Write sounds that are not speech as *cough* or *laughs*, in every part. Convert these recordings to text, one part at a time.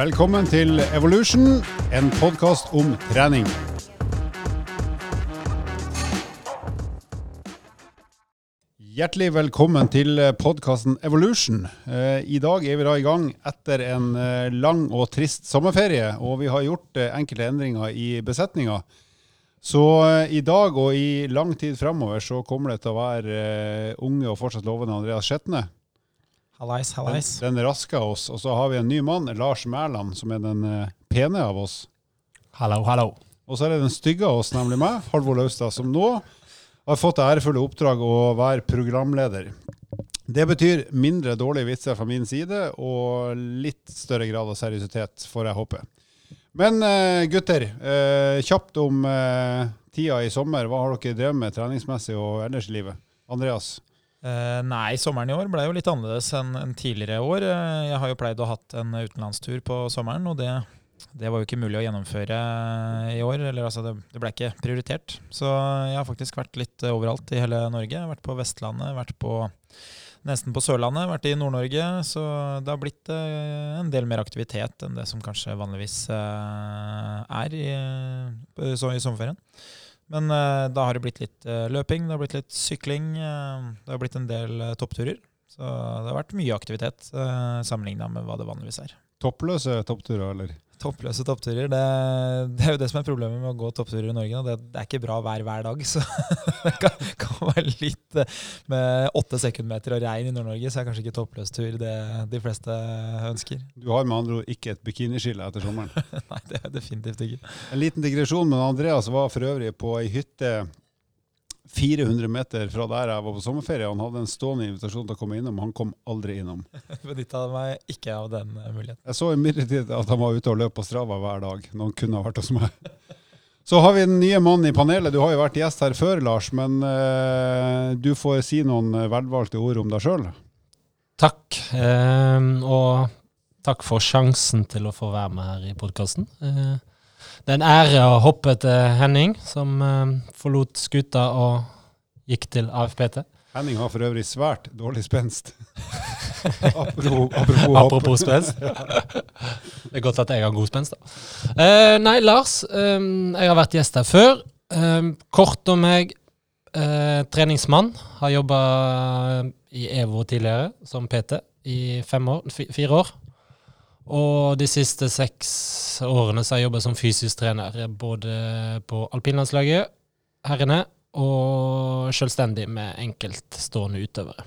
Velkommen til Evolution, en podkast om trening. Hjertelig velkommen til podkasten Evolution. Eh, I dag er vi da i gang etter en eh, lang og trist sommerferie, og vi har gjort eh, enkelte endringer i besetninga. Så i dag og i lang tid framover så kommer det til å være unge og fortsatt lovende Andreas Skjetne. Hallais, hallais. Den, den raske av oss. Og så har vi en ny mann, Lars Mæland, som er den pene av oss. Hallo, hallo. Og så er det den stygge av oss, nemlig meg, Halvor Laustad, som nå har fått det ærefulle oppdrag å være programleder. Det betyr mindre dårlige vitser fra min side og litt større grad av seriøsitet, får jeg håpe. Men uh, gutter, uh, kjapt om uh, tida i sommer. Hva har dere drevet med treningsmessig og ellers i livet? Andreas? Nei, sommeren i år ble jo litt annerledes enn en tidligere år. Jeg har jo pleid å ha hatt en utenlandstur på sommeren, og det, det, var jo ikke mulig å gjennomføre i år. Eller altså, det, det, ble ikke prioritert. Så jeg har faktisk vært litt overalt i hele Norge. Jeg har Vært på Vestlandet, vært på nesten på Sørlandet, vært i Nord-Norge. Så det har blitt uh, en del mer aktivitet enn det som kanskje vanligvis eh, er i, i sommerferien. Men uh, da har det blitt litt løping, det har blitt litt sykling, det har blitt en del toppturer. Så det har vært mye aktivitet sammenligna med hva det vanligvis er. Toppløse toppturer, eller? Toppløse toppturer. Det, det, er jo det som er problemet med å gå toppturer i Norge. Det, det, er ikke bra vær hver dag. Så *laughs* det kan, kan være litt eh, Med åtte sekundmeter og regn i Nord-Norge, så er kanskje ikke toppløs tur det de fleste ønsker. Du har med andre ord ikke et bikiniskille etter sommeren? *laughs* Nei, det er definitivt ikke. En liten digresjon, men Andreas var for øvrig på ei hytte 400 meter fra der jeg var på sommerferie. Han hadde en stående invitasjon til å komme innom, han kom aldri innom. *laughs* Benytta meg ikke av den eh, muligheten. Jeg så imidlertid at han var ute og løp på Strava hver dag, når han kunne ha vært hos meg. *laughs* Så har vi den nye mannen i panelet. Du har jo vært gjest her før, Lars, men uh, du får si noen velvalgte ord om deg sjøl. Takk, uh, og takk for sjansen til å få være med her i podkasten. Uh, det er en ære å hoppe til Henning, som uh, forlot skuta og gikk til AFPT. Henning har for øvrig svært dårlig spenst. *laughs* apropos, apropos, apropos spenst. *laughs* det er godt at jeg har god spenst, da. Uh, nei, Lars. Um, jeg har vært gjest her før. Um, kort om meg. Uh, treningsmann. Har jobba i EVO tidligere som PT i år, fire år. Og de siste seks årene så har jeg jobba som fysisk trener, både på alpinlandslaget, herrene, og selvstendig med enkeltstående utøvere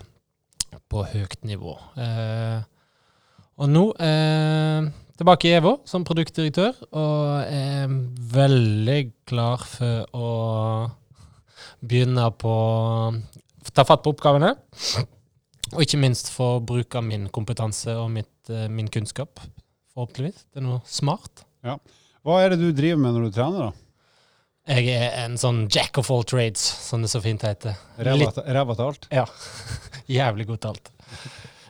på høyt nivå. Eh, og nå eh, tilbake i EVO som produktdirektør, og er veldig klar for å begynne på Ta fatt på oppgavene. Og ikke minst få bruke min kompetanse og mitt, eh, min kunnskap, forhåpentligvis. Det er noe smart. Ja. Hva er det du driver med når du trener, da? Jeg er en sånn jack of all trades, som det så fint heter. Ræva til alt? Ja. *laughs* Jævlig god til alt.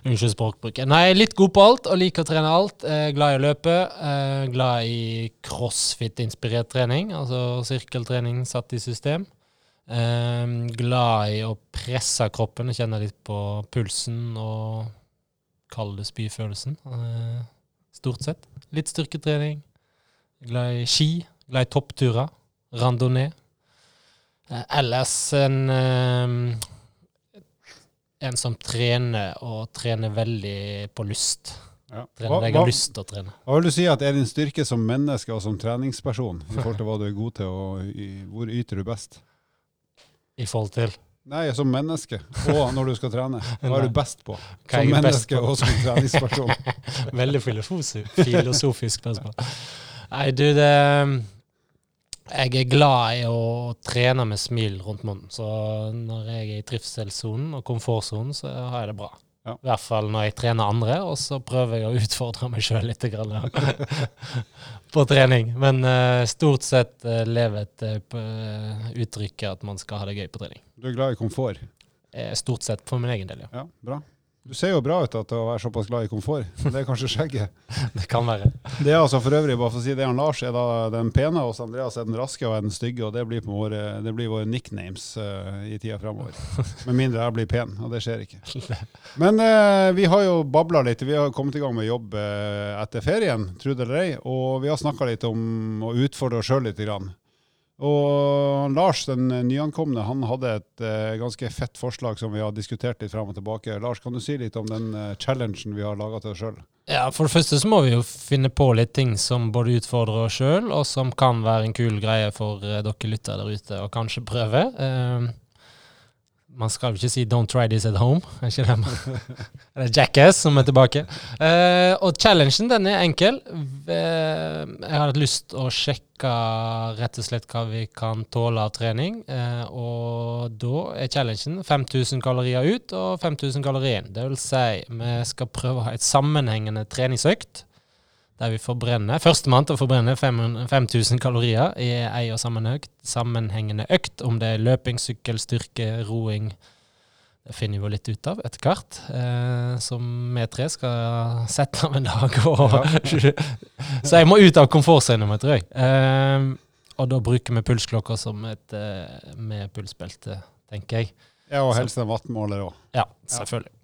Unnskyld språkbruken. Nei, litt god på alt og liker å trene alt. Er glad i å løpe. Er glad i crossfit-inspirert trening, altså sirkeltrening satt i system. Um, glad i å presse kroppen og kjenne litt på pulsen og kalle det spyfølelsen. Stort sett. Litt styrketrening. Glad i ski. Glad i toppturer. Randonee. Uh, ellers en um, en som trener, og trener veldig på lyst. Ja. Trener hva, jeg har lyst til å trene. Hva vil du si at er din styrke som menneske og som treningsperson, i forhold til hva du er god til, og hvor yter du best? I forhold til? Nei, som menneske, og når du skal trene. *laughs* Hva er du best på? Som menneske og som treningsperson. *laughs* Veldig filosofisk spørsmål. Nei, du, det Jeg er glad i å trene med smil rundt munnen. Så når jeg er i trivselssonen og komfortsonen, så har jeg det bra. Ja. I hvert fall når jeg trener andre, og så prøver jeg å utfordre meg sjøl litt *laughs* på trening. Men uh, stort sett uh, lever et uh, uttrykket at man skal ha det gøy på trening. Du er glad i komfort? stort sett for min egen del, ja. ja bra. Du ser jo bra ut til å være såpass glad i komfort, det er kanskje skjegget. *laughs* Det kan være. Det er altså for øvrig, bare for å si det, han Lars er da den pene, og Andreas er den raske og er den stygge. og Det blir, på våre, det blir våre nicknames uh, i tida fremover. *laughs* Med mindre jeg blir pen, og det skjer ikke. *laughs* Men uh, vi har jo babla litt. Vi har kommet i gang med jobb uh, etter ferien, tro det eller ei. Og vi har snakka litt om å utfordre oss sjøl litt. Grann. Og Lars, den nyankomne, han hadde et uh, ganske fett forslag som vi har diskutert litt frem og tilbake. Lars, kan du si litt om den uh, challengen vi har laga til oss sjøl? Ja, For det første så må vi jo finne på litt ting som både utfordrer oss sjøl, og som kan være en kul greie for uh, dere lyttere der ute, og kanskje prøve. Uh, man skal jo ikke si 'don't try this at home'. Er ikke det man *laughs* Det er Jackass som er tilbake. Uh, og challengen den er enkel. Uh, jeg har hatt lyst å sjekke rett og slett hva vi kan tåle av trening. Uh, og da er challengen 5000 kalorier ut og 5000 kalorier inn. Det vil si, vi skal prøve å ha et sammenhengende treningsøkt der vi forbrenner Førstemann til å forbrenne 5000 kalorier i ei og sammenhengende økt, om det er løping, sykkel, styrke, roing. Det finner vi jo litt ut av etter hvert. Eh, som vi tre skal sette av en dag. Og *laughs* så jeg må ut av komfortsonen min, tror jeg. Eh, og da bruker vi pulsklokka som et eh, med pulsbelte, tenker jeg. Ja, og helst en vattmåler òg. Ja, selvfølgelig.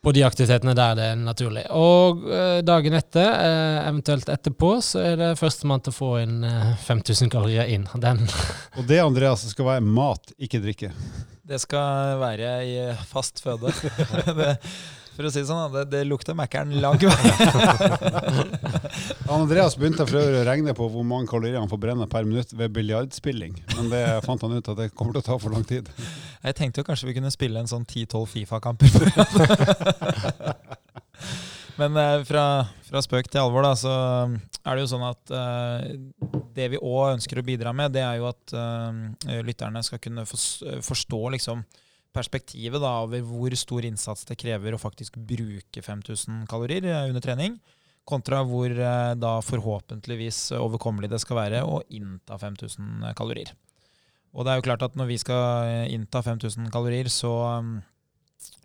På de aktivitetene der det er naturlig. Og uh, dagen etter, uh, eventuelt etterpå, så er det førstemann til å få inn uh, eh, 5000 kalorier inn. Den. *laughs* Og det Andreas, skal være mat, ikke drikke? Det skal være i fast føde. *laughs* det, for å si det sånn, det, det lukter Mækkern lang vei. *laughs* Andreas begynte for å regne på hvor mange kalorier han får brenne per minutt ved biljardspilling, men det fant han ut at det kommer til å ta for lang tid. Jeg tenkte jo kanskje vi kunne spille en sånn 10-12 Fifa-kamper. *laughs* Men eh, fra, fra, spøk til alvor, da, så er det jo sånn at uh, det vi òg ønsker å bidra med, det er jo at uh, lytterne skal kunne forstå liksom, perspektivet da, over hvor stor innsats det krever å faktisk bruke 5000 kalorier eh, under trening, kontra hvor eh, da forhåpentligvis overkommelig det skal være å innta 5000 kalorier. Og det er jo klart at når vi skal eh, innta 5000 kalorier, så,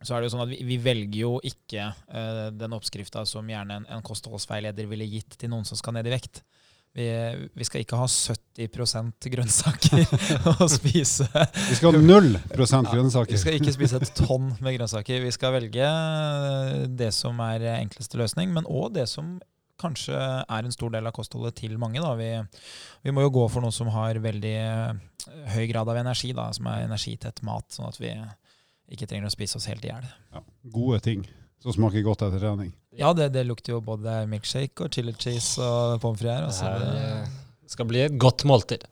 så er det jo sånn at vi, vi velger jo ikke uh, den oppskrifta som gjerne en, en kostholdsveileder ville gitt til noen som skal ned i vekt. Vi, vi, skal ikke ha 70% grønnsaker *laughs* å spise. Vi skal ha null prosent grønnsaker. Ja, vi skal ikke spise et tonn med grønnsaker. Vi skal velge det som er enkleste løsning, men òg det som kanskje er en stor del av kostholdet til mange. Vi, vi, må jo gå for noe som har veldig høy grad av energi, da, som er energitett mat, sånn at vi ikke trenger å spise oss helt i hjel. Ja, gode ting. Som smaker godt etter trening. Ja, det, det, lukter jo både milkshake og chili cheese og pommes frites. Altså. Det skal bli et godt måltid.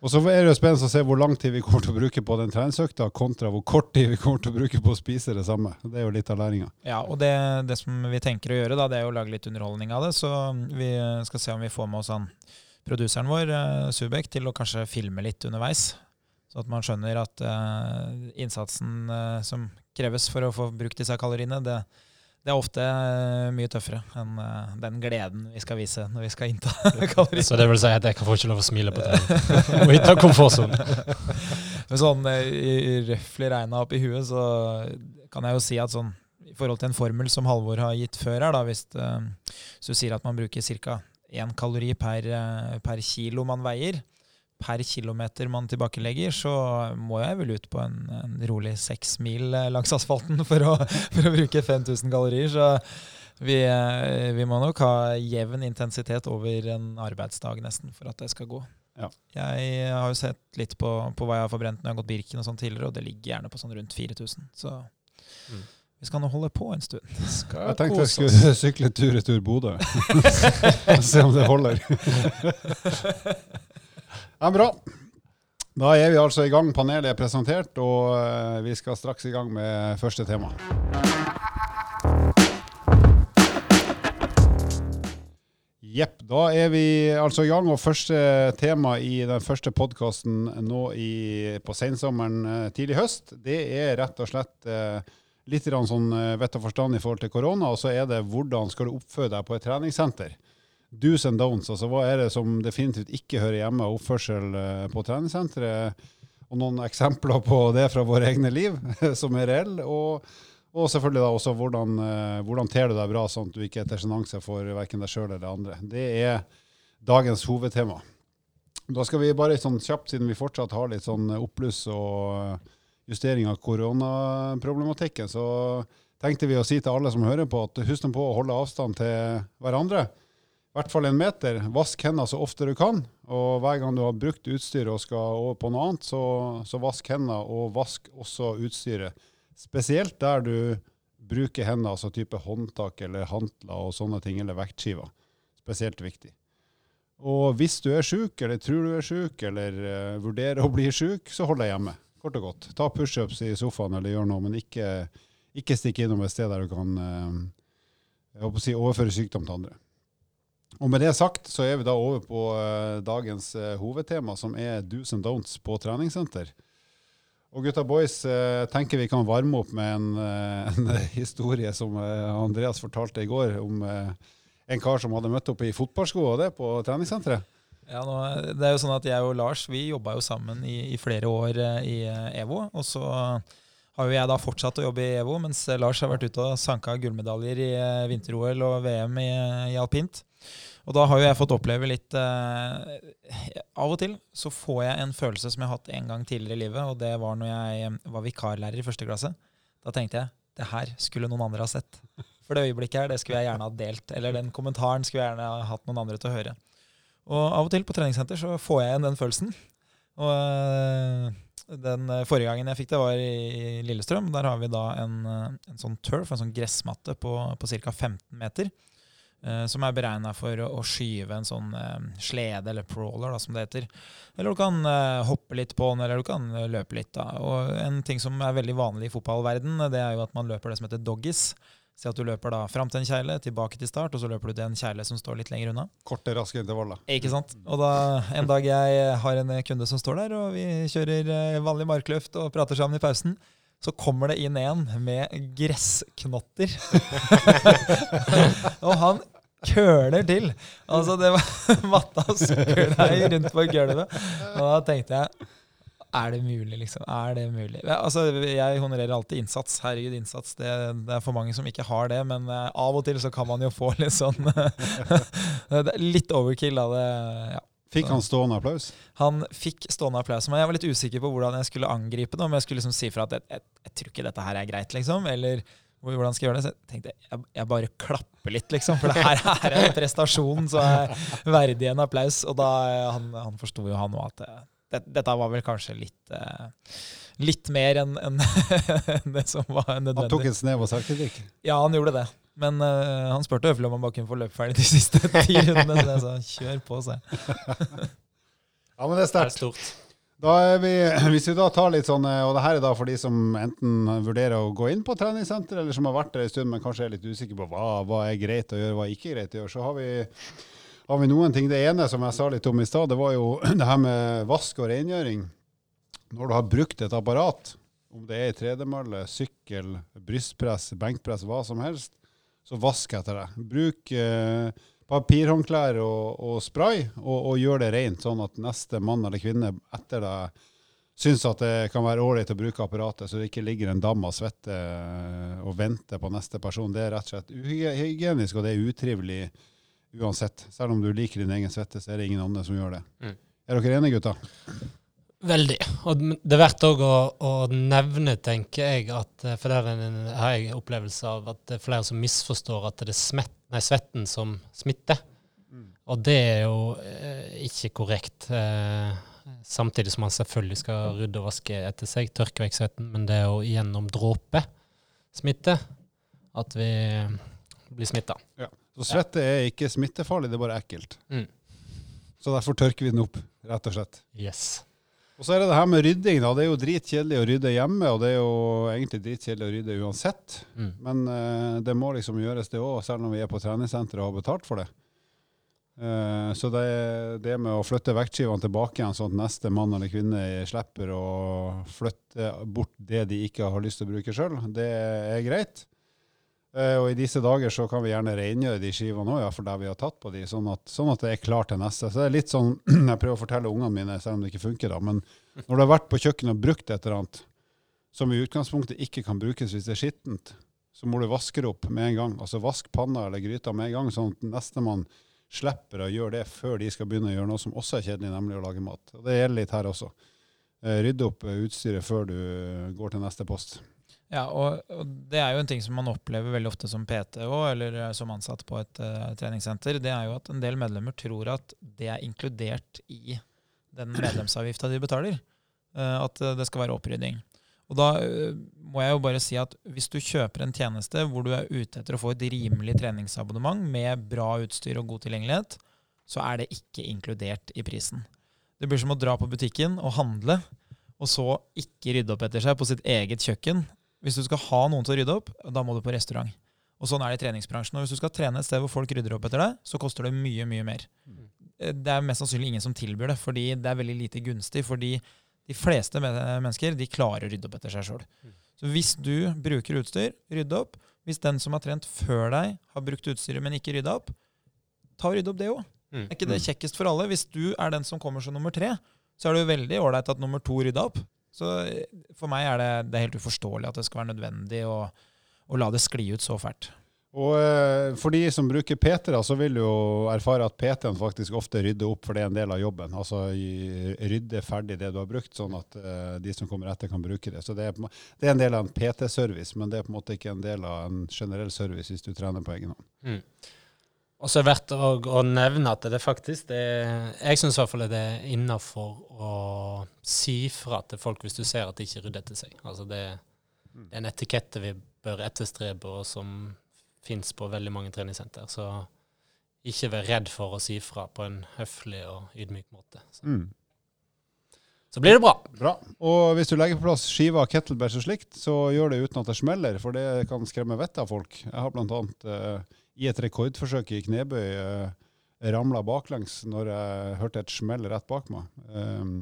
Og så er det jo spennende å se hvor lang tid vi kommer til å bruke på den treningsøkta, kontra hvor kort tid vi kommer til å bruke på å spise det samme. Det er jo litt av læringa. Ja, og det, det, som vi tenker å gjøre, da, det er å lage litt underholdning av det. Så vi skal se om vi får med oss han produseren vår, uh, Subek, til å kanskje filme litt underveis. Så at man skjønner at uh, innsatsen uh, som kreves for å få brukt disse kaloriene, det, det er ofte eh, mye tøffere enn eh, den gleden vi skal vise når vi skal innta *laughs* kalorier. Så det vil si at jeg kan få ikke lov å smile på trening? Må innta komfortsonen? *laughs* sånn eh, røftlig regna opp i huet, så kan jeg jo si at sånn i forhold til en formel som Halvor har gitt før her, da, hvis, hvis du sier at man bruker ca. én kalori per, per kilo man veier, per kilometer man tilbakelegger, så må jeg vel ut på en, en rolig seks mil eh, langs asfalten *laughs* for å, for å bruke 5000 kalorier. Så vi, eh, vi, må nok ha jevn intensitet over en arbeidsdag nesten for at det skal gå. Ja. Jeg har jo sett litt på, på, hva jeg har forbrent når jeg har gått Birken og sånn tidligere, og det ligger gjerne på sånn rundt 4000. Så mm. vi skal nå holde på en stund. jeg tenkte jeg skulle sykle tur-retur Bodø. *laughs* Se om det holder. *laughs* Ja, bra. Da er vi altså i gang. Panelet er presentert, og eh, vi skal straks i gang med første tema. Jepp. Da er vi altså i gang, og første tema i den første podkasten nå i, på sensommeren eh, tidlig høst, det er rett og slett eh, litt sånn vett og forstand i forhold til korona, og så er det hvordan skal du oppføre deg på et treningssenter do's and don'ts. Altså hva er det som definitivt ikke hører hjemme av oppførsel eh, på treningssenteret? Og noen eksempler på det fra våre egne liv, *laughs* som er reelle. Og, Og selvfølgelig da også hvordan, eh, hvordan ter du deg bra, sånn at du ikke er til sjenanse for verken deg sjøl eller andre. Det er dagens hovedtema. Da skal vi bare sånn kjapt, siden vi fortsatt har litt sånn oppbluss og justering av koronaproblematikken, så tenkte vi å si til alle som hører på, at husk på å holde avstand til hverandre. I hvert fall en meter. Vask hendene så ofte du kan. Og hver gang du har brukt utstyret og skal over på noe annet, så, så vask hendene, og vask også utstyret. Spesielt der du bruker hendene, altså type håndtak eller hantler og sånne ting, eller vektskiver. Spesielt viktig. Og hvis du er sjuk, eller tror du er sjuk, eller uh, vurderer å bli sjuk, så hold deg hjemme. Kort og godt. Ta pushups i sofaen eller gjør noe, men ikke, ikke stikk innom et sted der du kan uh, si, overføre sykdom til andre. Og med det sagt så er vi da over på uh, dagens hovedtema, som er do's and don'ts på treningssenter. Og gutta boys, eh, tenker vi kan varme opp med en, eh, *laughs* en historie som eh, Andreas fortalte i går, om en kar som hadde møtt opp i fotballsko og det på treningssenteret. Ja, nå, det er jo sånn at Jeg og Lars vi jobba jo sammen i, i, flere år i EVO. Og så har jo jeg da fortsatt å jobbe i EVO, mens Lars har vært ute og sanka gullmedaljer i vinter-OL og VM i, i alpint. Og da har jo jeg fått oppleve litt eh, Av og til så får jeg en følelse som jeg har hatt en gang tidligere i livet, og det var når jeg var vikarlærer i første klasse. Da tenkte jeg det her skulle noen andre ha sett. For det øyeblikket her, det skulle jeg gjerne ha delt. Eller den kommentaren skulle jeg gjerne ha hatt noen andre til å høre. Og av og til på treningssenter så får jeg igjen den følelsen. Og eh, den forrige gangen jeg fikk det, var i Lillestrøm. Der har vi da en, en sånn turf, en sånn gressmatte på, på ca. 15 meter. Uh, som er beregna for å, å, skyve en sånn uh, slede, eller prawler, da, som det heter. Eller du kan uh, hoppe litt på den, eller du kan løpe litt. Da. Og En ting som er veldig vanlig i fotballverden, det er jo at man løper det som heter doggies. Si at du løper da fram til en kjegle, tilbake til start, og så løper du til en kjegle som står litt lenger unna. Korte, raske intervaller. Ikke sant. Og da en dag jeg har en kunde som står der, og vi kjører vanlig markløft og prater sammen i pausen, så kommer det inn en med gressknotter. *laughs* og han køler til. Altså, det var *laughs* matta sklei rundt på gulvet. Og da tenkte jeg er det mulig, liksom? Er det mulig? Altså, jeg honorerer alltid innsats. Herregud, innsats. Det, det, er for mange som ikke har det, men uh, av og til så kan man jo få *laughs* litt sånn *laughs* Litt overkill av det. ja. Fikk han stående applaus? Han fikk stående applaus. Men jeg var litt usikker på hvordan jeg skulle angripe det. Om jeg skulle liksom si fra at jeg, jeg, jeg, tror ikke dette her er greit, liksom. Eller hvordan skal jeg gjøre det? Så jeg tenkte jeg, jeg bare klapper litt, liksom. For det her er en prestasjon som er verdig en applaus. Og da han, han forsto jo han òg at det, dette var vel kanskje litt uh, litt mer enn en, *laughs* det som var nødvendig. Han tok en snev av selvkritikk? Ja, han gjorde det. Men uh, han spurte høflig om han bare kunne få løpe ferdig de siste ti rundene. Så jeg sa kjør på, sa *laughs* ja, men det er sterkt. Da er vi, hvis vi da tar litt sånn, og det her er da for de som enten vurderer å gå inn på treningssenter, eller som har vært der en stund, men kanskje er litt usikre på hva, hva er greit å gjøre, hva er ikke greit å gjøre, så har vi, har vi noen ting. Det ene som jeg sa litt om i stad, det var jo *clears throat* det her med vask og rengjøring. Når du har brukt et apparat, om det er i tredemølle, sykkel, brystpress, benkpress, hva som helst, så vask etter det. Bruk eh, papirhåndklær og, og spray, og, og, gjør det rent, sånn at neste mann eller kvinne etter deg syns at det kan være ålreit å bruke apparatet, så det ikke ligger en dam av svette eh, og venter på neste person. Det er rett og slett uhygienisk, og det er utrivelig uansett. Selv om du liker din egen svette, så er det ingen andre som gjør det. Mm. Er dere enige, gutta? Veldig. Og det er verdt òg å, å, nevne, tenker jeg, at eh, for der har jeg opplevelse av at det er flere som misforstår at det er smett, nei, svetten som smitter. Mm. Og det er jo eh, ikke korrekt. Eh, samtidig som man selvfølgelig skal rydde og vaske etter seg, tørke vekk svetten, men det er jo gjennom dråpesmitte at vi blir smitta. Ja. Så svette er ikke smittefarlig, det er bare ekkelt. Mm. Så derfor tørker vi den opp, rett og slett. Yes. Og så er det det her med rydding. da. Det er jo dritkjedelig å rydde hjemme, og det er jo egentlig dritkjedelig å rydde uansett. Mm. Men uh, det må liksom gjøres, det òg, selv om vi er på treningssenteret og har betalt for det. Uh, så det, det, med å flytte vektskivene tilbake igjen, sånn at neste mann eller kvinne slipper å flytte bort det de ikke har lyst til å bruke sjøl, det er greit. Uh, og i disse dager så kan vi gjerne rengjøre de skivene òg, ja, for der vi har tatt på de, sånn at, sånn at, det er klart til neste. Så det er litt sånn *clears throat* jeg prøver å fortelle ungene mine, selv om det ikke funker, da. Men når du har vært på kjøkkenet og brukt et eller annet, som i utgangspunktet ikke kan brukes hvis det er skittent, så må du vaske det opp med en gang. Altså vask panna eller gryta med en gang, sånn at nestemann slipper å gjøre det før de skal begynne å gjøre noe som også er kjedelig, nemlig å lage mat. Og Det gjelder litt her også. Eh, rydde opp utstyret før du går til neste post. Ja, og, og, det er jo en ting som man opplever veldig ofte som PT òg, eller eh, som ansatt på et uh, treningssenter. Det er jo at en del medlemmer tror at det er inkludert i den medlemsavgifta de betaler. Uh, at det skal være opprydding. Og da uh, må jeg jo bare si at hvis du kjøper en tjeneste hvor du er ute etter å få et rimelig treningsabonnement med bra utstyr og god tilgjengelighet, så er det ikke inkludert i prisen. Det blir som å dra på butikken og handle, og så ikke rydde opp etter seg på sitt eget kjøkken hvis du skal ha noen til å rydde opp, da må du på restaurant. Og sånn er det i treningsbransjen. Og hvis du skal trene et sted hvor folk rydder opp etter deg, så koster det mye, mye mer. Mm. Eh, det er mest sannsynlig ingen som tilbyr det, fordi det er veldig lite gunstig. Fordi de fleste mennesker de klarer å rydde opp etter seg sjøl. Mm. Så hvis du bruker utstyr, rydde opp. Hvis den som har trent før deg, har brukt utstyret, men ikke rydda opp, ta og rydde opp det òg. Mm. Er ikke det kjekkest for alle? Hvis du er den som kommer som nummer tre, så er det jo veldig ålreit at nummer to rydda opp. Så eh, for meg er det, det er helt uforståelig at det skal være nødvendig å, å la det skli ut så fælt. Og eh, For de som bruker PT, da, så vil du jo erfare at PT-en faktisk ofte rydder opp, for det er en del av jobben. Altså rydde ferdig det du har brukt, sånn at uh, de som kommer etter, kan bruke det. Så det er, det er en del av en PT-service, men det er på en måte ikke en del av en generell service hvis du trener på egen hånd. Mm. Og så er det verdt å, å, nevne at det faktisk det, Jeg syns i hvert fall det er innafor å si fra til folk hvis du ser at de ikke rydder etter seg. Altså det, det, er en etikette vi bør etterstrebe, og som fins på veldig mange treningssenter. Så ikke vær redd for å si fra på en høflig og ydmyk måte. Så. Mm. så blir det bra. Bra. Og hvis du legger på plass skiver, kettlebells og slikt, så gjør det uten at det smeller, for det kan skremme vettet av folk. Jeg har blant annet uh, i et rekordforsøk i knebøy uh, ramla baklengs når jeg hørte et smell rett bak meg. Um,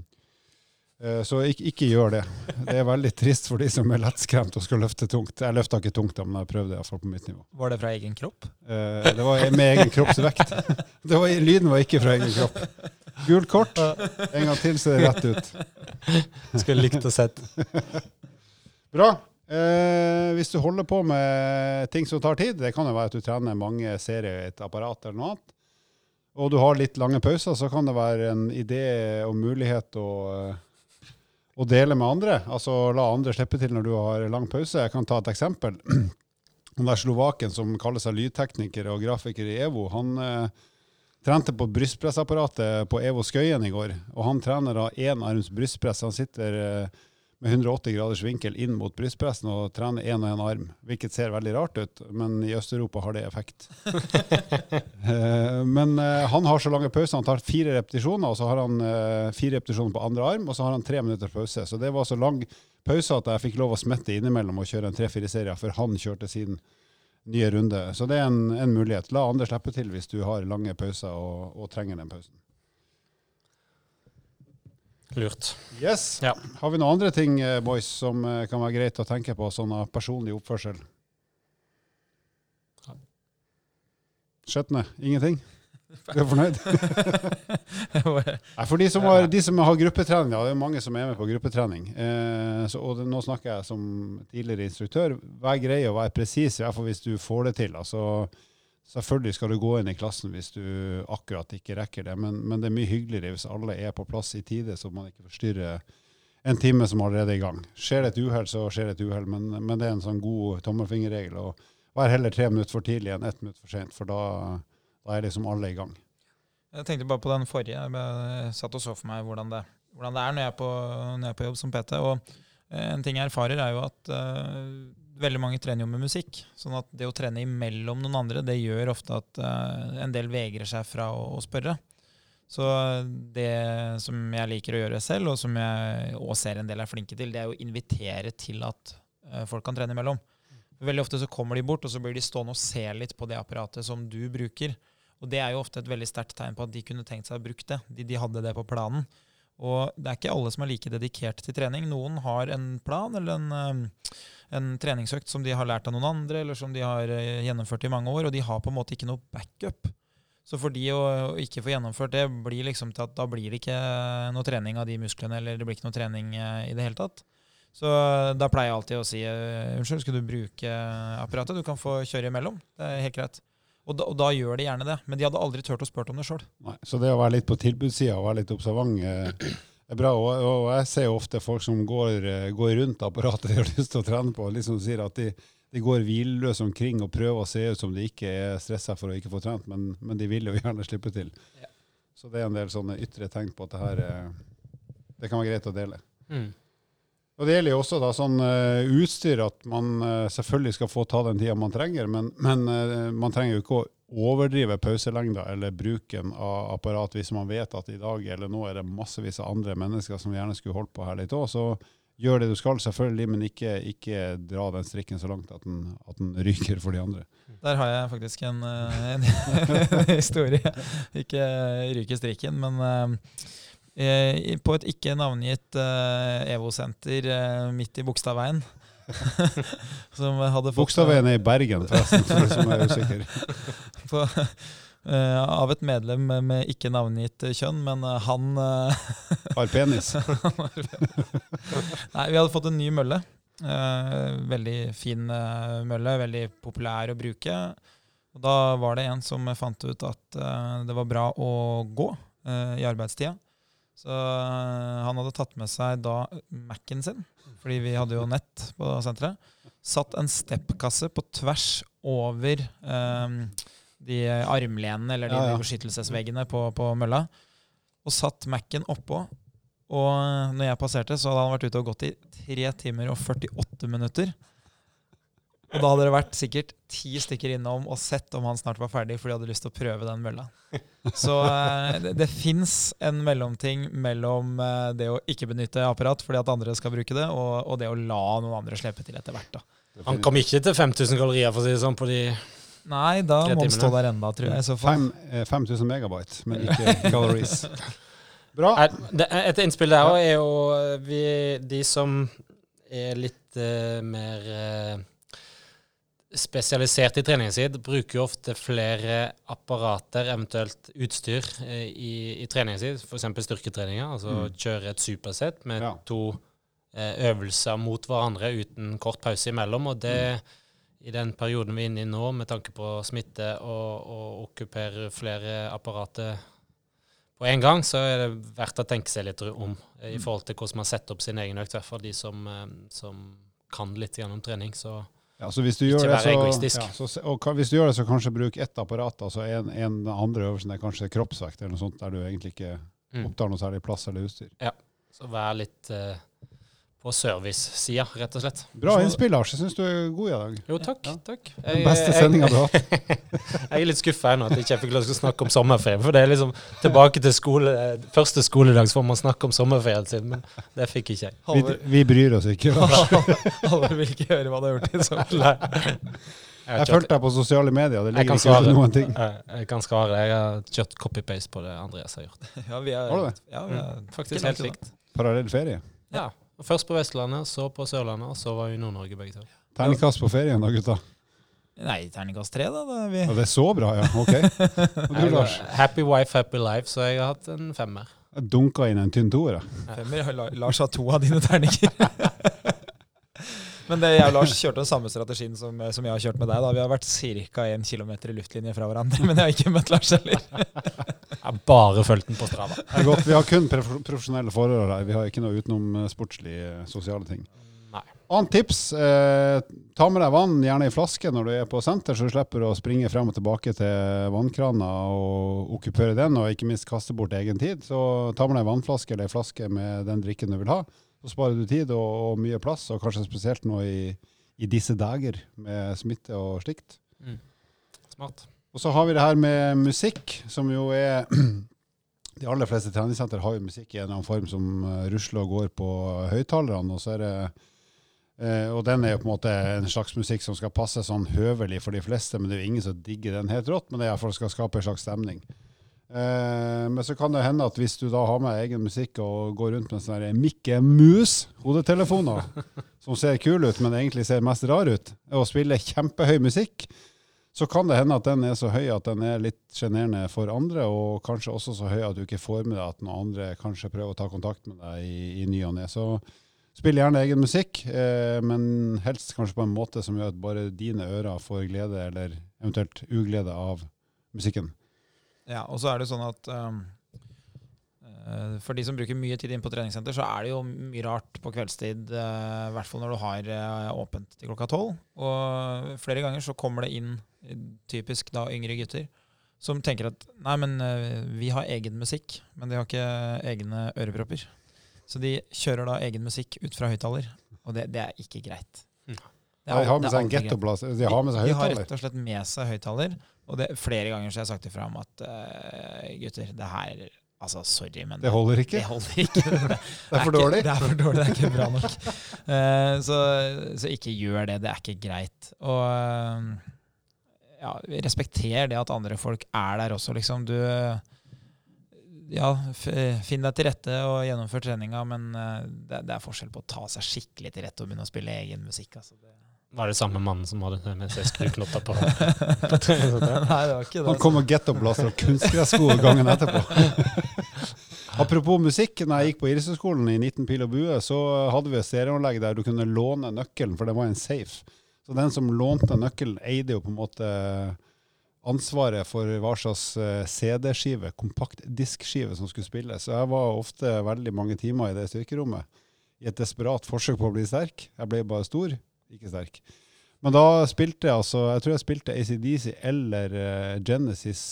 så ikke, ikke, gjør det. Det er veldig trist for de som er lettskremt og skal løfte tungt. Jeg løfta ikke tungt, men jeg prøvde iallfall på mitt nivå. Var det fra egen kropp? Uh, det var med egen kroppsvekt. Var, lyden var ikke fra egen kropp. Gult kort. En gang til, så er det rett ut. Skulle likt å sett. Bra. Eh, hvis du holder på med ting som tar tid, det kan jo være at du trener mange serier i et apparat eller noe annet, og du har litt lange pauser, så kan det være en idé og mulighet å, å dele med andre. Altså la andre slippe til når du har lang pause. Jeg kan ta et eksempel. *clears throat* Den der slovaken som kaller seg lydtekniker og grafiker i EVO, han eh, trente på brystpressapparatet på EVO Skøyen i går. Og han trener da énarms brystpress. Han sitter eh, med 180 graders vinkel inn mot brystpressen og trene én og én arm, hvilket ser veldig rart ut, men i Øst-Europa har det effekt. *laughs* Eh, men uh, han har så lange pauser. Han tar fire repetisjoner, og så har han uh, fire repetisjoner på andre arm, og så har han tre minutter pause. Så det var så lang pause at jeg fikk lov å smette innimellom og kjøre en tre-fire serier før han kjørte sin nye runde. Så det er en, en mulighet. La andre slippe til hvis du har lange pauser og, og trenger den pausen. Lurt. Yes. Ja. Har vi noen andre ting eh, boys, som eh, kan være greit å tenke på, sånn av personlig oppførsel? Skjøtne? Ingenting? Du er fornøyd? *laughs* Nei, for de som, har, de som har gruppetrening, det er mange som er med på gruppetrening. Eh, så, og det, nå snakker jeg som tidligere instruktør. Vær grei og vær presis, i hvert fall hvis du får det til. Altså, Selvfølgelig skal du gå inn i klassen hvis du akkurat ikke rekker det, men, men, det er mye hyggeligere hvis alle er på plass i tide, så man ikke forstyrrer en time som allerede er i gang. Skjer det et uhell, så skjer det et uhell, men, men, det er en sånn god tommelfingerregel. og Vær heller tre minutter for tidlig enn ett minutt for sent, for da, da, er liksom alle i gang. Jeg tenkte bare på den forrige. Jeg satt og så for meg hvordan det, hvordan det er når jeg, på, når jeg, er på, jobb som PT. og En ting jeg erfarer, er jo at uh, veldig mange trener jo med musikk. sånn at det å trene imellom noen andre, det gjør ofte at uh, en del vegrer seg fra å, å, spørre. Så det som jeg liker å gjøre selv, og som jeg også ser en del er flinke til, det er å invitere til at uh, folk kan trene imellom. Veldig ofte så kommer de bort, og så blir de stående og se litt på det apparatet som du bruker. Og det er jo ofte et veldig sterkt tegn på at de kunne tenkt seg å bruke det. De, de hadde det på planen. Og det er ikke alle som er like dedikert til trening. Noen har en plan eller en, eh, en, treningsøkt som de har lært av noen andre, eller som de har eh, gjennomført i mange år, og de har på en måte ikke noe backup. Så for de å, ikke få gjennomført det, blir liksom til at da blir det ikke noe trening av de musklene, eller det blir ikke noe trening eh, i det hele tatt. Så da pleier jeg alltid å si eh, unnskyld, skal du bruke apparatet? Du kan få kjøre imellom. Det er helt greit. Og da, og da gjør de gjerne det. Men de hadde aldri turt å spørre om det sjøl. Så det å være litt på tilbudssida og være litt observant eh, er bra. Og, og jeg ser jo ofte folk som går, eh, går rundt apparatet *laughs* de har lyst til å trene på, liksom sier at de, de går hvilløse omkring og prøver å se ut som de ikke er stressa for å ikke få trent, men, men de vil jo *laughs* gjerne slippe til. Ja. Så det er en del sånne ytre tegn på at det her er, det kan være greit å dele. Mm. Og Det gjelder jo også da sånn eh, utstyr, at man eh, selvfølgelig skal få ta den tida man trenger, men, men eh, man trenger jo ikke å overdrive pauselengda eller bruken av apparat hvis man vet at i dag eller nå er det massevis av andre mennesker som gjerne skulle holdt på her litt òg. Så gjør det du skal, selvfølgelig, men ikke, ikke dra den strikken så langt at den, at den ryker for de andre. Der har jeg faktisk en, eh, en, *laughs* historie. Ikke ryke strikken, men eh, på et ikke navngitt eh, EVO-senter midt i Bogstadveien *laughs* som hadde fått Bogstadveien er i Bergen, forresten, for de som er usikre. *laughs* på, uh, *laughs* av et medlem med, ikke navngitt kjønn, men eh, han eh, *laughs* Har penis. Nei, vi hadde fått en ny mølle. Eh, veldig fin eh, mølle, veldig populær å bruke. Og da var det en som fant ut at eh, det var bra å gå eh, i arbeidstida. Så eh, han hadde tatt med seg da Mac-en sin, fordi vi hadde jo nett på senteret. Satt en steppkasse på tvers over eh, de armlenene, eller de Ja, ja. beskyttelsesveggene på, på mølla, og satt Mac-en oppå. Og når jeg passerte, så hadde han vært ute og gått i 3 timer og 48 minutter. Og da hadde det vært sikkert ti stykker innom og sett om han snart var ferdig, for de hadde lyst til å prøve den mølla. Så eh, det, det fins en mellomting mellom eh, det å ikke benytte apparat fordi at andre skal bruke det, og, og det å la noen andre slippe til etter hvert. da. Han kom ikke til 5000 kalorier, for å si det sånn, på de Nei, da må den stå der enda, tror jeg. i så fall. Eh, 5000 megabyte, men ikke calories. *laughs* Bra. Et innspill der òg er jo eh, vi, de som er litt uh, mer uh, spesialisert i treningen sin, bruker jo ofte flere apparater, eventuelt utstyr, uh, i, i treningen sin. F.eks. styrketreninger. Altså Mm. kjøre et supersett med Ja. to øvelser mot hverandre uten kort pause imellom. Og det, i den perioden vi er inne i nå, med tanke på smitte og, og okkupere flere apparater på en gang, så er det verdt å tenke seg litt om i forhold til hvordan man setter opp sin egen økt. I hvert fall de som, eh, som kan litt gjennom trening. Så Ja, så hvis du Ikke gjør det, så, egoistisk. ja, så, og kan, hvis du gjør det, så kanskje bruk ett apparat. altså En, en andre øvelsen er kanskje kroppsvekt, eller noe sånt, der du egentlig ikke Mm. opptar noe særlig plass eller utstyr. Ja, Så vær litt eh, på service-sida, rett og slett. Bra innspill, Lars. Jeg syns du er god i dag. Jo, takk. Ja. takk. Den beste sendinga du har hatt. *laughs* jeg er litt skuffa ennå at jeg ikke fikk lov til å snakke om sommerferie. For det er liksom tilbake til skole, første skoledag, så får man snakke om sommerferien sin. Men det fikk ikke jeg. Vi, vi bryr oss ikke. *laughs* Lars. Alle vil ikke høre hva du har gjort i sommer. *laughs* Jeg, har Jeg fulgte deg på sosiale medier. Det ligger ikke ute noen ting. Jeg, jeg kan svare. Jeg har kjørt copy-paste på det Andreas har gjort. Ja, vi er, Har du det? Ja, vi er Faktisk helt likt. Parallell ferie. Ja. Og Først på Vestlandet, så på Sørlandet, og så var vi i Nord-Norge begge to. Terningkast på ferien da, gutta. Nei, terningkast tre, da. Det er vi. Ja, det er så bra, ja. Ok. *laughs* Du, Lars? happy wife, happy life, så jeg har hatt en femmer. Jeg dunka inn en tynn toer. jeg. Femmer. Lars har to av dine terninger. *laughs* Men det, jeg og Lars kjørte den samme strategien som, som jeg har kjørt med deg. da. Vi har vært ca. 1 km i luftlinje fra hverandre, *laughs* men jeg har ikke møtt Lars heller. Jeg har bare fulgt den på Strava. Det er godt. Vi har kun prof- profesjonelle forhold her. Vi har ikke noe utenom eh, sportslige eh, sosiale ting. Nei. Annet tips. Eh, ta med deg vann, gjerne i flaske når du er på senter, så du slipper å springe frem og tilbake til vannkrana og okkupere den, og ikke minst kaste bort egen tid. Så ta med deg vannflaske eller en flaske med den drikken du vil ha. Så sparer du tid og, og mye plass, og kanskje spesielt nå i, i disse dager med smitte og slikt. Mm. Smart. Og så har vi det her med musikk, som jo er *clears throat* De aller fleste treningssenter har jo musikk i en eller annen form som eh, rusler og går på høyttalerne. Og, så er det, eh, og den er jo på en måte en slags musikk som skal passe sånn høvelig for de fleste, men det er jo ingen som digger den helt rått, men det er iallfall skal skape en slags stemning. Eh, men så kan det hende at hvis du da har med egen musikk og går rundt med sånne Mikke Mus-hodetelefoner, *laughs* som ser kule ut, men egentlig ser mest rar ut, og spiller kjempehøy musikk, så kan det hende at den er så høy at den er litt sjenerende for andre, og kanskje også så høy at du ikke får med deg at noen andre kanskje prøver å ta kontakt med deg i, i ny og ne. Så, Spill gjerne egen musikk, eh, men helst kanskje på en måte som gjør at bare dine ører får glede, eller eventuelt uglede, av musikken. Ja, og så er det sånn at um, for de som bruker mye tid inn på treningssenter, så er det jo mye rart på kveldstid. Uh, hvert fall når du har uh, åpent til klokka tolv. Og flere ganger så kommer det inn typisk da yngre gutter som tenker at nei, men uh, vi har egen musikk, men de har ikke egne ørepropper. Så de kjører da egen musikk ut fra høyttaler, og det, det, er ikke greit. Mm. de har med seg en gettoplass? De har med seg høyttaler? De har rett og slett med seg høyttaler. Og det, flere ganger så har jeg sagt ifra om at uh, gutter, det her Altså, sorry, men Det holder ikke? Det holder ikke. *laughs* Det, det, er for dårlig? det er for dårlig, det er ikke bra nok. Uh, så, så, ikke gjør det. Det er ikke greit. Og uh, ja, respekter det at andre folk er der også, liksom. Du ja, finn deg til rette og gjennomfør treninga, men uh, det, det, er forskjell på å ta seg skikkelig til rette og begynne å spille egen musikk. Altså det var det samme mannen som hadde med seg skruknotter på, på? *laughs* *laughs* Nei, det var ikke det. Han kom og gettoblaster og kunstgressko gangen etterpå. *laughs* Apropos musikk, når jeg gikk på Irishøgskolen i 19 pil og bue, så hadde vi et stereoanlegg der du kunne låne nøkkelen, for det var en safe. Så den som lånte nøkkelen, eide jo på en måte ansvaret for hva slags eh, CD-skive, kompaktdiskskive, som skulle spilles. Så jeg var ofte veldig mange timer i det styrkerommet i et desperat forsøk på å bli sterk. Jeg ble bare stor, ikke sterk. Men da spilte jeg altså Jeg tror jeg spilte ACDC eller uh, Genesis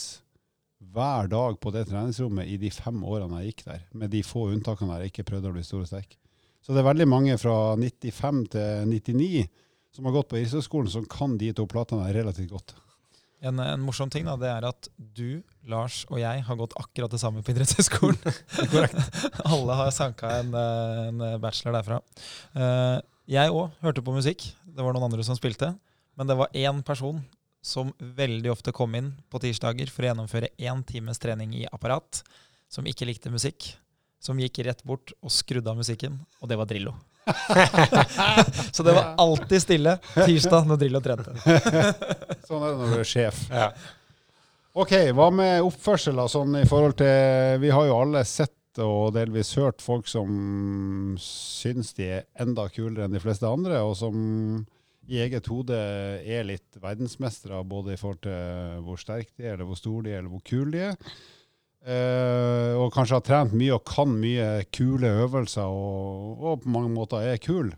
hver dag på det treningsrommet i de fem årene jeg gikk der, med de få unntakene der jeg ikke prøvde å bli stor og sterk. Så det er veldig mange fra 95 til 99 som har gått på Irishøgskolen, som kan de to platene relativt godt. En, en, morsom ting da, det er at du, Lars og jeg har gått akkurat det samme på idrettshøyskolen. *laughs* Alle har sanka en, en, bachelor derfra. Uh, jeg òg hørte på musikk. Det var noen andre som spilte. Men det var én person som veldig ofte kom inn på tirsdager for å gjennomføre én times trening i apparat, som ikke likte musikk. Som gikk rett bort og skrudde av musikken, og det var Drillo. *laughs* så det var alltid stille tirsdag når Drillo trente. *laughs* sånn er det når du er sjef. Ja. Ok, Hva med oppførsel? Sånn i forhold til, Vi har jo alle sett og delvis hørt folk som syns de er enda kulere enn de fleste andre, og som i eget hode er litt verdensmestere, både i forhold til hvor sterke de er, eller hvor store de er, eller hvor kule de er. Uh, og kanskje har trent mye og kan mye kule øvelser og, og på mange måter er kul.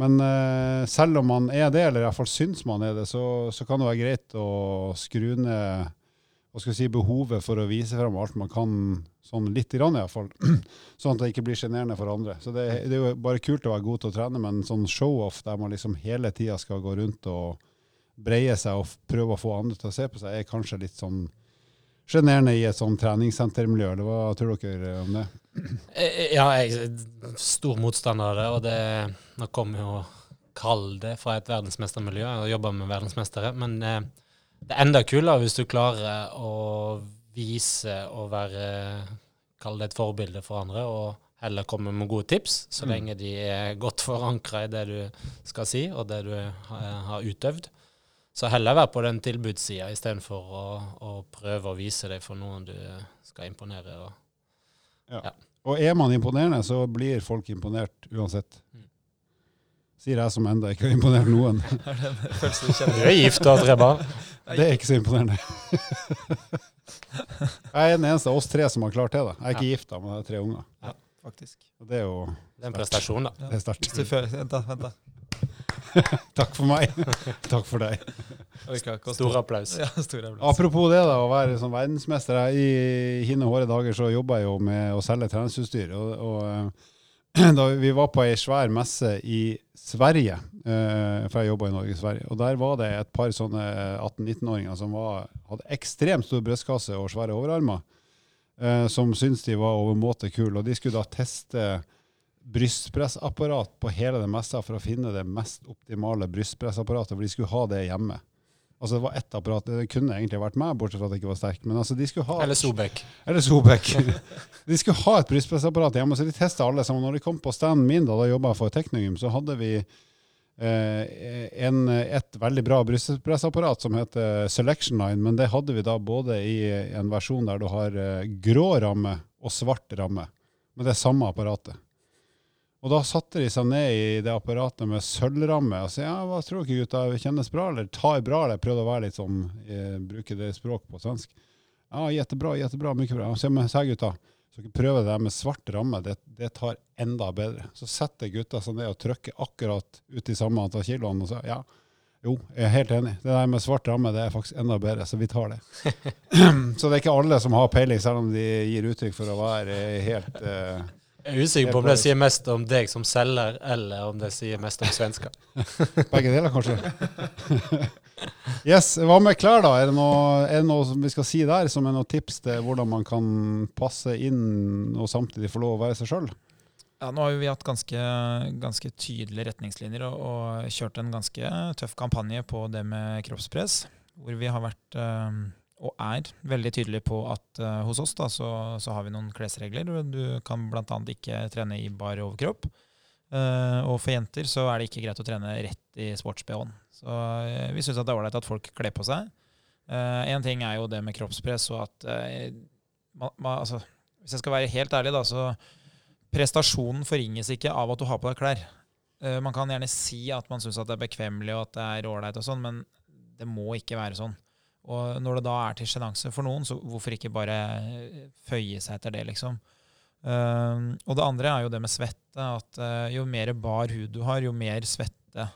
Men uh, selv om man er det, eller iallfall syns man er det, så, så, kan det være greit å skru ned hva skal si, behovet for å vise frem alt man kan, sånn litt grann iallfall. *clears throat* sånn at det ikke blir sjenerende for andre. Så det, det, er jo bare kult å være god til å trene, men sånn show-off der man liksom hele tida skal gå rundt og breie seg og prøve å få andre til å se på seg, er kanskje litt sånn sjenerende i et sånn treningssentermiljø. Eller hva tror dere om det? Eh, ja, jeg er stor motstander av det. Og det, nå kommer jo kall det fra et verdensmestermiljø og jobber med verdensmestere. Men eh, det er enda kulere hvis du klarer å vise og være Kall det et forbilde for andre, og heller komme med gode tips, så mm. lenge de er godt forankra i det du skal si, og det du har utøvd. Så heller være på den tilbudssida istedenfor å, å prøve å vise deg for noen du skal imponere. Og, ja. Ja. og er man imponerende, så blir folk imponert uansett. Mm. Sier jeg som enda ikke har imponert noen. *laughs* du er gift og har tre barn. Det er ikke så imponerende. *laughs* jeg er den eneste av oss tre som har klart det. da. Jeg er ikke ja. gift, da, men jeg har tre unger. Ja, faktisk. Og det er jo Det er en prestasjon, da. Det er sterkt. Vent, da. vent da. *laughs* Takk for meg. *laughs* Takk for deg. Stor applaus. Ja, stor applaus. Apropos det, da, å være sånn verdensmester. I hine hårde dager så jobba jeg jo med å selge treningsutstyr. Og, og, eh, *clears throat* da vi var på ei svær messe i Sverige, eh, for jeg jobba i Norge og Sverige, og der var det et par sånne 18-19-åringer som var, hadde ekstremt stor brystkasse og svære overarmer, eh, som syntes de var overmåte kule. Og de skulle da teste brystpressapparat på hele det messa for å finne det mest optimale brystpressapparatet, for de skulle ha det hjemme. Altså Det var ett apparat, det kunne egentlig vært meg, bortsett fra at jeg ikke var sterk. Men altså de skulle ha... Eller Sobek. Eller Sobek. *laughs* de skulle ha et brystpressapparat hjemme, så de testa alle sammen. Når de kom på standen min, da, da jobba jeg for Teknikum, så hadde vi eh, en, et veldig bra brystpressapparat som heter Selection Line, men det hadde vi da både i en versjon der du har eh, grå ramme og svart ramme, med det samme apparatet. Og da satte de seg ned i det apparatet med sølvramme og sa ja, hva tror dere gutta, kjennes bra eller tar bra? Eller prøvde å være litt sånn, eh, bruke det språk på svensk. Ja, jettebra, jettebra, mye bra. Så med sa gutta. Så dere prøver det med svart ramme, det, det tar enda bedre. Så setter gutta seg ned og trykker akkurat ut i samme antall kiloene og sier ja, jo, jeg er helt enig. Det der med svart ramme det er faktisk enda bedre, så vi tar det. *laughs* så det er ikke alle som har peiling, selv om de gir uttrykk for å være helt eh, Jeg er usikker på om det sier mest om deg som selger, eller om det sier mest om svensker. *laughs* Begge deler, kanskje. yes, Hva med klær, da? Er det, noe, er det noe som vi skal si der, som er noen tips til hvordan man kan passe inn og samtidig få lov å være seg sjøl? Ja, nå har vi hatt ganske, ganske tydelige retningslinjer og, og, kjørt en ganske tøff kampanje på det med kroppspress. Hvor vi har vært, øh, og er, veldig tydelig på at uh, hos oss da, så, så, har vi noen klesregler. Du kan bl.a. ikke trene i bar overkropp. Uh, og for jenter så er det ikke greit å trene rett i sports-BH-en. Så uh, vi syns det er ålreit at folk kler på seg. Én ting er jo det med kroppspress og at man, man, altså, Hvis jeg skal være helt ærlig, da, så prestasjonen forringes ikke av at du har på deg klær. Man kan gjerne si at man syns det er bekvemmelig og at det er ålreit, sånn, men det må ikke være sånn. Og når det da er til sjenanse for noen, så hvorfor ikke bare føye seg etter det, liksom. Uh, og det andre er jo det med svette. At uh, jo mer bar hud du har, jo mer svette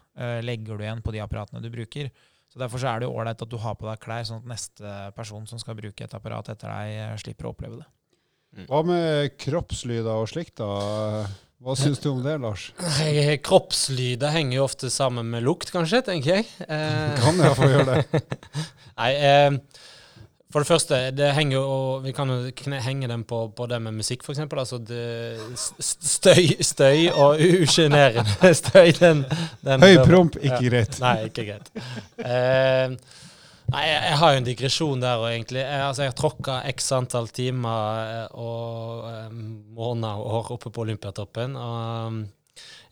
legger du igjen på de apparatene du bruker. Så Derfor så er det jo ålreit at du har på deg klær, sånn at neste person som skal bruke et apparat etter deg, slipper å oppleve det. Hva med kroppslyder og slikt, da? Hva syns du om det, Lars? Kroppslyder henger jo ofte sammen med lukt, kanskje, tenker jeg. Eh, kan få gjøre det. *laughs* Nei, eh, for det første, det henger jo, vi kan jo henge dem på, på det med musikk, f.eks. Altså støy, støy og usjenerende *laughs* støy. Den, den Høy promp, ikke greit. Nei, ikke greit. Eh, Nei, jeg, jeg, har jo en digresjon der òg, egentlig. Jeg, altså, jeg har tråkka x antall timer eh, og um, måneder og år oppe på Olympiatoppen. Og um,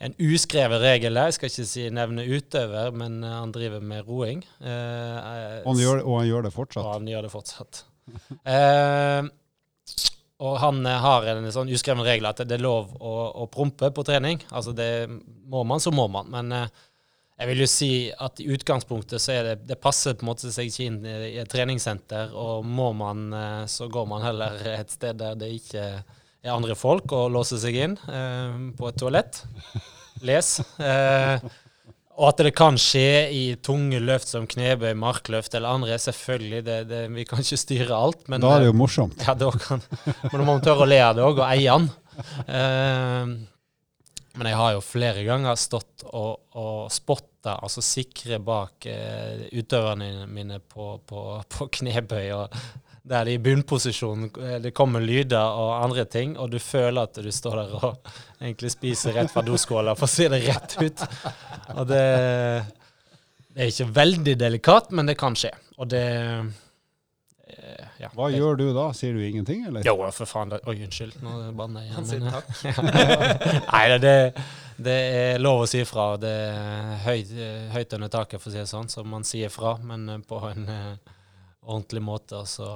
en uskreven regel der, jeg skal ikke si nevne utøver, men uh, han driver med roing. Uh, og, han gjør, og, han gjør, det fortsatt? Og han gjør det fortsatt. uh, *laughs* og han har en sånn uskreven regel at det er lov å, å prompe på trening. Altså det må man, så må man. Men jeg vil jo si at i utgangspunktet så er det Det passer på en måte seg ikke inn i et treningssenter, og må man, eh, så går man heller et sted der det ikke er andre folk, og låser seg inn eh, på et toalett. Les. Eh, og at det kan skje i tunge løft som knebøy, markløft eller andre, selvfølgelig. Det, det, vi kan ikke styre alt. Men, da er det jo morsomt. Ja, da kan, men da må man tørre å le av det òg, og eie den. Eh, men jeg har jo flere ganger stått og, og spotta, altså sikre bak eh, utøverne mine på, på, på knebøy. og der de i bunnposisjon eh, det kommer lyder og andre ting, og du føler at du står der og egentlig spiser rett fra doskåla, for å si det rett ut. Og det, det er ikke veldig delikat, men det kan skje. Og det ja. Hva gjør du da? Sier du ingenting, eller? Jo, for faen. Oi, unnskyld. Nå banner jeg igjen. Han sier takk. *laughs* Nei, det, det, er lov å si ifra. Det er høyt, høyt, under taket, for å si det sånn, så man sier fra, men eh, på en uh, ordentlig måte. Så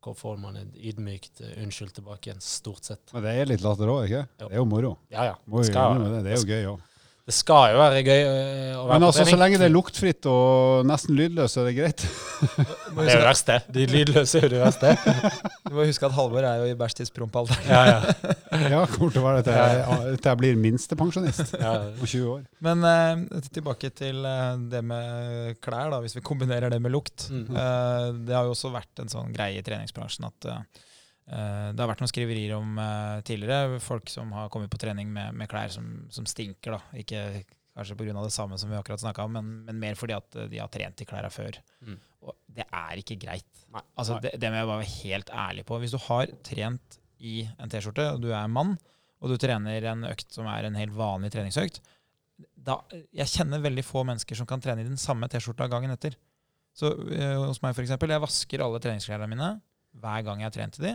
får man et ydmykt uh, unnskyld tilbake igjen, stort sett. Men det er litt latter òg, ikke? Jo. Det er jo moro. Ja, ja. Det, skal, det. det er jo gøy òg. Det skal jo være gøy øh, å være Men altså, så lenge det er luktfritt og nesten lydløst, så er det greit. det er jo det verste. De lydløse er jo det verste. *laughs* Du må huske at Halvor er jo i bærstidsprompalderen. ja, ja. ja, kommer til å være det til jeg blir minstepensjonist ja. om 20 år. Men uh, tilbake til uh, det med klær, da, hvis vi kombinerer det med lukt. Mm. Uh, det har jo også vært en sånn greie i treningsbransjen at Eh, det har vært noen skriverier om uh, tidligere folk som har kommet på trening med, med klær som, som, stinker. da. Ikke kanskje pga. det samme som vi akkurat snakka om, men, men, mer fordi at de har trent i klærne før. Mm. Og det er ikke greit. Nei. Altså, det, det, må jeg bare være helt ærlig på. Hvis du har trent i en T-skjorte, og du er mann, og du trener en økt som er en helt vanlig treningsøkt da, Jeg kjenner veldig få mennesker som kan trene i den samme T-skjorta gangen etter. Så uh, hos meg, for eksempel, jeg vasker alle treningsklærne mine hver gang jeg har trent i de.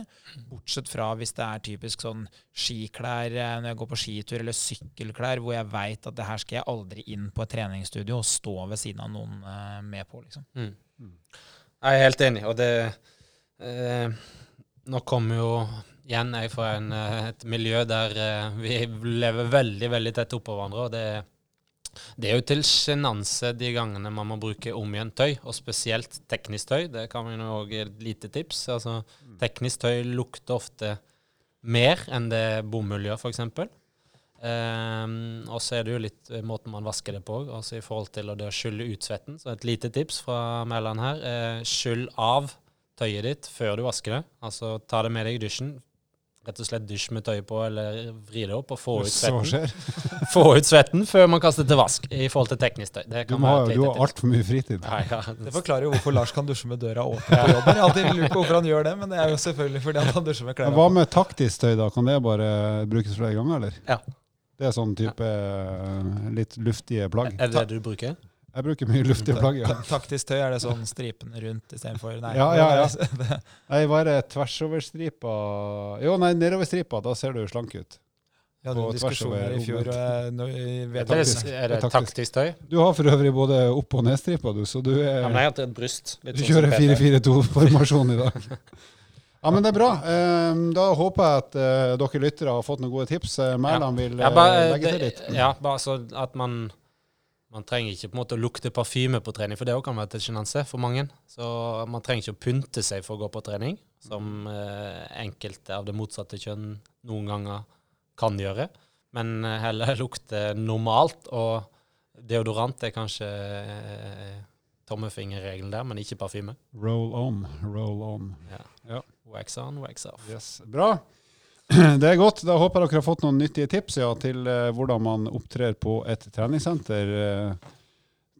Bortsett fra hvis det er typisk sånn skiklær eh, når jeg går på skitur, eller sykkelklær hvor jeg veit at det her skal jeg aldri inn på et treningsstudio og stå ved siden av noen eh, med på, liksom. Mm. Jeg er helt enig, og det eh, Nå kommer jo igjen er jeg fra eh, et miljø der eh, vi lever veldig veldig tett oppå hverandre. og det, det er jo til sjenanse de gangene man må bruke omgjent tøy, og spesielt teknisk tøy. Det kan vi òg et lite tips. Altså, teknisk tøy lukter ofte mer enn det bomull gjør, f.eks. Um, og så er det jo litt måten man vasker det på, altså i forhold til å skylle ut svetten. Så et lite tips fra Mæland her. Eh, skyll av tøyet ditt før du vasker det. Altså ta det med deg i dusjen. Rett og slett dusj med tøyet på, eller vri det opp og få ut svetten. *laughs* få ut svetten før man kaster til vask, i forhold til teknisk tøy. du, må, du har altfor mye fritid. Ja, ja. *laughs* Det forklarer jo hvorfor Lars kan dusje med døra åpen på jobben. Jeg har alltid lurt på hvorfor han gjør det, men det er jo selvfølgelig fordi han dusjer med klærne Hva med taktisk tøy, da? Kan det bare brukes flere ganger, eller? Ja. Det er sånn type litt luftige plagg. Er det det du bruker? Jeg bruker mye luftige plagg. ja. Taktisk tøy, er det sånn stripene rundt istedenfor Nei, ja, ja, ja. *laughs* nei, bare tversoverstripa Jo, nei, nedoverstripa. Da ser du slank ut. Vi hadde noen diskusjoner i fjor. No, er, taktisk, er det taktisk tøy? Du har for øvrig både opp- og nedstripa, du, så du er ja, men jeg har et bryst. du sånn kjører 4-4-2-formasjon i dag. Ja, men det er bra. Ehm, da håper jeg at uh, dere lyttere har fått noen gode tips. Eh, Mæland vil ja, bare, eh, legge til litt. Ja, bare så at man man trenger ikke på en måte å lukte parfyme på trening, for det kan være til sjenanse for mange. Så man trenger ikke å pynte seg for å gå på trening, som eh, enkelte av det motsatte kjønn noen ganger kan gjøre. Men eh, heller lukte normalt, og deodorant er kanskje eh, tommefingerregelen der, men ikke parfyme. Roll on, roll on. Ja. ja. Wax on, wax off. Yes. Bra. *clears throat* Det er godt. Da håper jeg dere har fått noen nyttige tips ja, til uh, hvordan man opptrer på et treningssenter. Uh,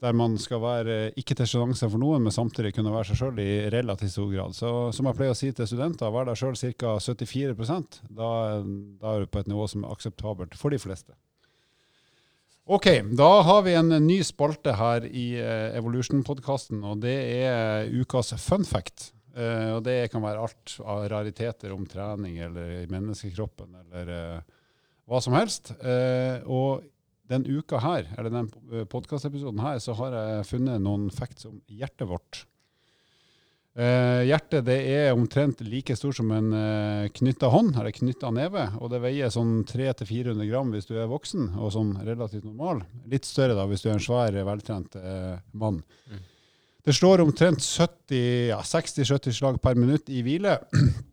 der man skal være uh, ikke til sjenanse for noen, men samtidig kunne være seg sjøl i relativt stor grad. Så som jeg pleier å si til studenter, vær deg sjøl ca. 74 da, da er du på et nivå som er akseptabelt for de fleste. Ok, da har vi en ny spalte her i Evolution-podkasten, og det er ukas fun fact. Uh, og det kan være alt av rariteter om trening eller i menneskekroppen eller uh, hva som helst. Uh, og den uka her, eller den podkastepisoden her, så har jeg funnet noen facts om hjertet vårt. hjertet det er omtrent like stort som en uh, knytta hånd, eller knytta neve. Og det veier sånn 300-400 gram hvis du er voksen og sånn relativt normal. Litt større da hvis du er en svær, veltrent mann. Mm. Det slår omtrent 60-70 ja, slag per minutt i hvile. *clears throat*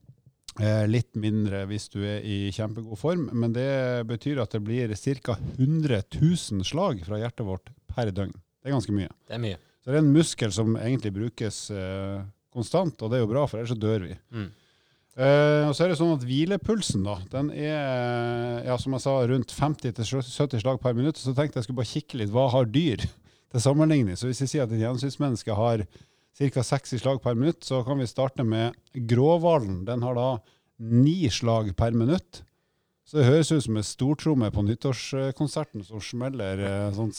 Eh, litt mindre hvis du er i kjempegod form, men det betyr at det blir ca. 100 000 slag fra hjertet vårt per døgn. Det er ganske mye. Det er mye. Så det er en muskel som egentlig brukes eh, konstant, og det er jo bra, for ellers så dør vi. Mm. Eh, og så er det sånn at Hvilepulsen da, den er ja, som jeg sa, rundt 50-70 slag per minutt. Så tenkte jeg skulle bare kikke litt. Hva har dyr? Til sammenligning. Så hvis vi sier at et gjennomsnittsmenneske har ca. 60 slag per minutt, så kan vi starte med gråhvalen. Den har da ni slag per minutt. Så det høres ut som en stortromme på nyttårskonserten som smeller eh, sånn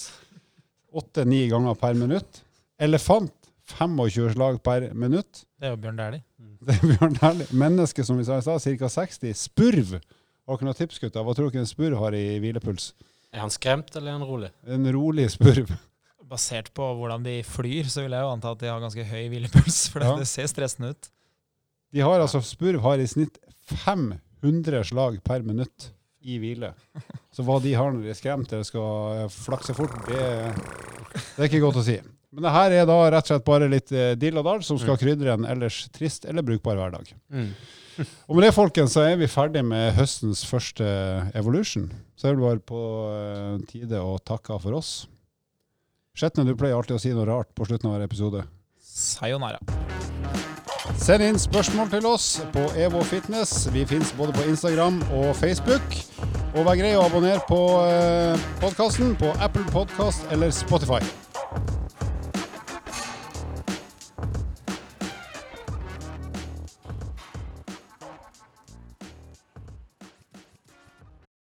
åtte-ni ganger per minutt. Elefant 25 slag per minutt. Det er jo Bjørn Dæhlie. *laughs* Det er Bjørn Dæhlie. Menneske, som vi sa i stad, ca. 60. Spurv. Har dere noen tips, gutter? Hva tror dere en spurv har i hvilepuls? Er han skremt, eller er han rolig? En rolig spurv basert på hvordan de flyr, så vil jeg jo anta at de har ganske høy hvilepuls. For ja. det ser stressende ut. De har altså, Spurv har i snitt 500 slag per minutt i hvile. Så hva de har når de er skremt eller skal flakse fort, det, det, er ikke godt å si. Men det her er da rett og slett bare litt eh, dill og dall som skal mm. krydre en ellers trist eller brukbar hverdag. Mm. *laughs* og med det, folkens, så er vi ferdig med høstens første Evolution. Så er det bare på uh, tide å takke for oss. Skjetne, du pleier alltid å si noe rart på slutten av hver episode. Sayonara. Send inn spørsmål til oss på EVO Fitness. Vi fins både på Instagram og Facebook. Og vær grei å abonnere på eh, podkasten på Apple Podkast eller Spotify.